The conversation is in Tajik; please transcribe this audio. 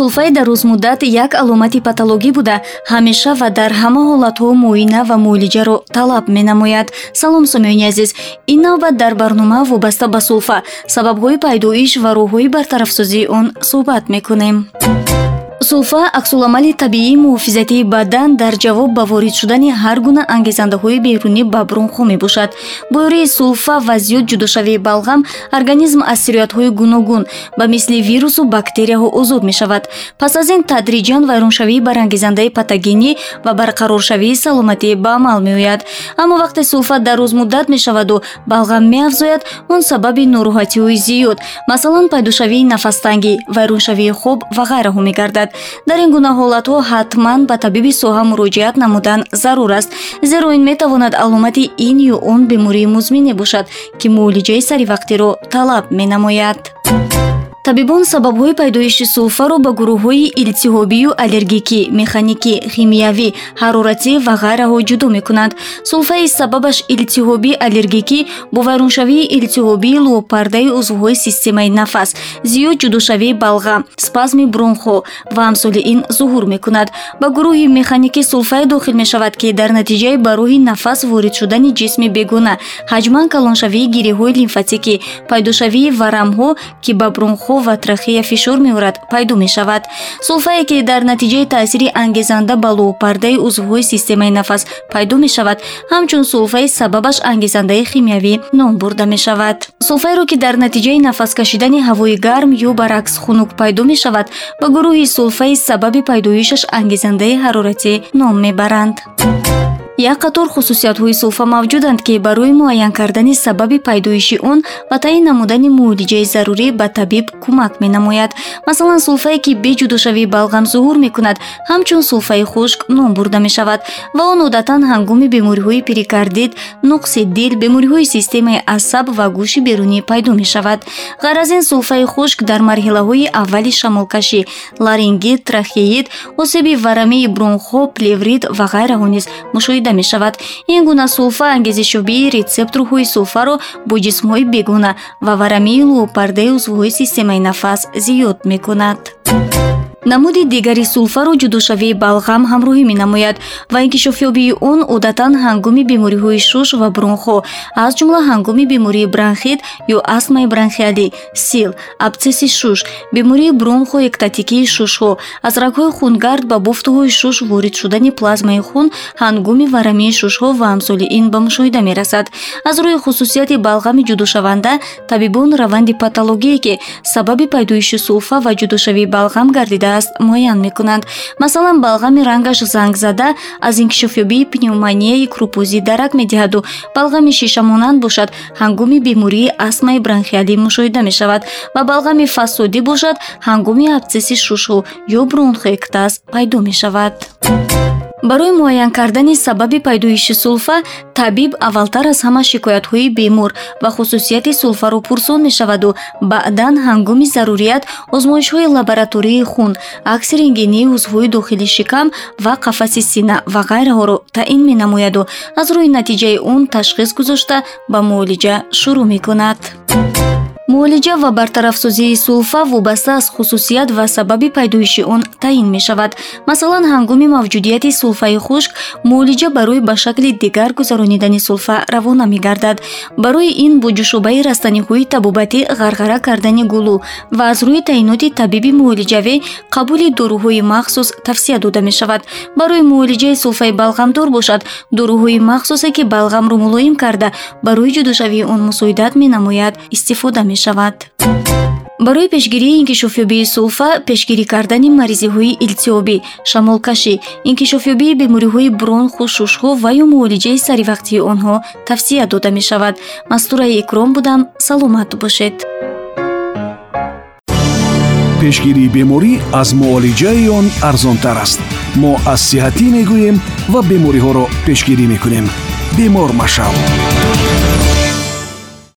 сулфаи дарозмуддат як аломати патологӣ буда. Ҳамеша ва дар ҳама ҳолатҳо муоина ва муолиҷаро талаб менамояд. Салом сомиёни азиз. Ин навбат дар барнома вобаста ба сулфа. Сабабҳои пайдоиш ва роҳҳои бартарафсозии он суҳбат мекунем сулфа аксуламали табиии муҳофизатии бадан дар ҷавоб ба ворид шудани ҳар гуна ангезандаҳои берунӣ ба бронхо мебошад. Бо ёрии сулфа ва зиёд ҷудошавии балғам организм аз сироятҳои гуногун ба мисли вирусу бактерияҳо озод мешавад. Пас аз ин тадриҷан вайроншавии барангезандаи патогенӣ ва барқароршавии саломатӣ ба амал меояд. Аммо вақте сулфа дарозмуддат мешаваду балғам меафзояд он сабаби нороҳатиҳои зиёд. Масалан пайдошавии нафастангӣ вайроншавии хоб ва ғайраҳо мегардад дар ин гуна ҳолатҳо ҳатман ба табиби соҳа муроҷиат намудан зарур аст. Зеро ин метавонад аломати ин ё он бемории музмине бошад ки муолиҷаи саривақтиро талаб менамояд табибон сабабҳои пайдоиши сулфаро ба гурӯҳҳои илтиҳобию аллергикӣ механикӣ химиявӣ ҳароратӣ ва ғайраҳо ҷудо мекунанд сулфаи сабабаш илтиҳоби аллергикӣ бо вайроншавии илтиҳобии лӯпардаи узвҳои системаи нафас зиёд ҷудошавии балғам спазми бронхо ва амсоли ин зуҳур мекунад. Ба гурӯҳи механикӣ сулфае дохил мешавад ки дар натиҷаи ба роҳи нафас ворид шудани ҷисми бегона ҳаҷман калоншавии гиряҳҳои лимфатикӣ пайдошавии варамҳо ки ба бронхо ҳо ва трахея фишор меорад пайдо мешавад. Сулфае ки дар натиҷаи таъсири ангезанда ба лӯпардаи узвҳои системаи нафас пайдо мешавад ҳамчун сулфаи сабабаш ангезандаи химиявӣ ном бурда мешавад. Сулфаеро ки дар натиҷаи нафас кашидани ҳавои гарм ё баръакс хунук пайдо мешавад ба гурӯҳи сулфаи сабаби пайдоишаш ангезандаи ҳароратӣ ном мебаранд як қатор хусусиятҳои сулфа мавҷуданд ки барои муайян кардани сабаби пайдоиши он ва таъин намудани муолиҷаи зарурӣ ба табиб кӯмак менамояд. Масалан сулфае ки беҷудошавии балғам зуҳур мекунад ҳамчун сулфаи хушк ном бурда мешавад ва он одатан ҳангоми бемориҳои перикардит нуқси дил бемориҳои системаи асаб ва гӯши берунӣ пайдо мешавад. Ғайр аз ин сулфаи хушк дар марҳилаҳои аввали шамолкашӣ ларингит трахеит осеби варамии бронхо плеврит ва ғайраҳо низ мушоҳида гирифта мешавад. Ин гуна сулфа ангезишёбии рецепторҳои сулфаро бо ҷисмҳои бегуна ва варамии лӯпардаи узвҳои системаи нафас зиёд мекунад намуди дигари сулфаро ҷудошавии балғам ҳамроҳӣ менамояд ва инкишофёбии он одатан ҳангоми бемориҳои шуш ва бронхо. Аз ҷумла ҳангоми бемории бронхит ё астмаи бронхиалӣ сил абсеси шуш. Бемории бронхо эктатикии шушҳо. Аз рагҳои хунгард ба бофтуҳои шуш ворид шудани плазмаи хун ҳангоми варамии шушҳо ва амсоли ин ба мушоҳида мерасад. Аз рӯи хусусияти балғами ҷудошаванда табибон раванди патологие ки сабаби пайдоиши сулфа ва ҷудошавии балғам гардида даст муайян мекунанд масалан балғами рангаш зангзада аз инкишофёбии пневмонияи крупӯзӣ дарак медиҳаду. Балғами шишамонанд бошад ҳангоми бемории астмаи бронхиалӣ мушоҳида мешавад ва балғами фасодӣ бошад ҳангоми абсеси шушҳо ё бронхоэктаз пайдо мешавад барои муайян кардани сабаби пайдоиши сулфа табиб аввалтар аз ҳама шикоятҳои бемор ва хусусияти сулфаро пурсон мешаваду. Баъдан ҳангоми зарурият озмоишҳои лаборатории хун акси рентгении узвҳои дохили шикам ва қафаси сина ва ғайраҳоро таъин менамояду. Аз рӯи натиҷаи он ташхис гузошта ба муолиҷа шурӯъ мекунад муолиҷа ва бартарафсозии сулфа вобаста аз хусусият ва сабаби пайдоиши он таъин мешавад. Масалан ҳангоми мавҷудияти сулфаи хушк муолиҷа барои ба шакли дигар гузаронидани сулфа равона мегардад. Барои ин бо ҷӯшобаи растаниҳои табобатӣ ғарғара кардани гулӯ ва аз рӯи таъиноти табиби муолиҷавӣ қабули доруҳои махсус тавсия дода мешавад. Барои муолиҷаи сулфаи балғамдор бошад. Доруҳои махсусе ки балғамро мулоим карда барои ҷудошавии он мусоидат менамояд истифода мешавад мешавад. Барои пешгирии инкишофёбии сулфа пешгирӣ кардани маризиҳои илтиёбӣ шамолкашӣ инкишофёбии бемориҳои бронху шушҳо ва ё муолиҷаи саривақтии онҳо тавсия дода мешавад. Мастураи икром будам саломат бошед. Пешгирии беморӣ аз муолиҷаи он арзонтар аст. Мо аз сиҳатӣ мегӯем ва бемориҳоро пешгирӣ мекунем. Бемор машав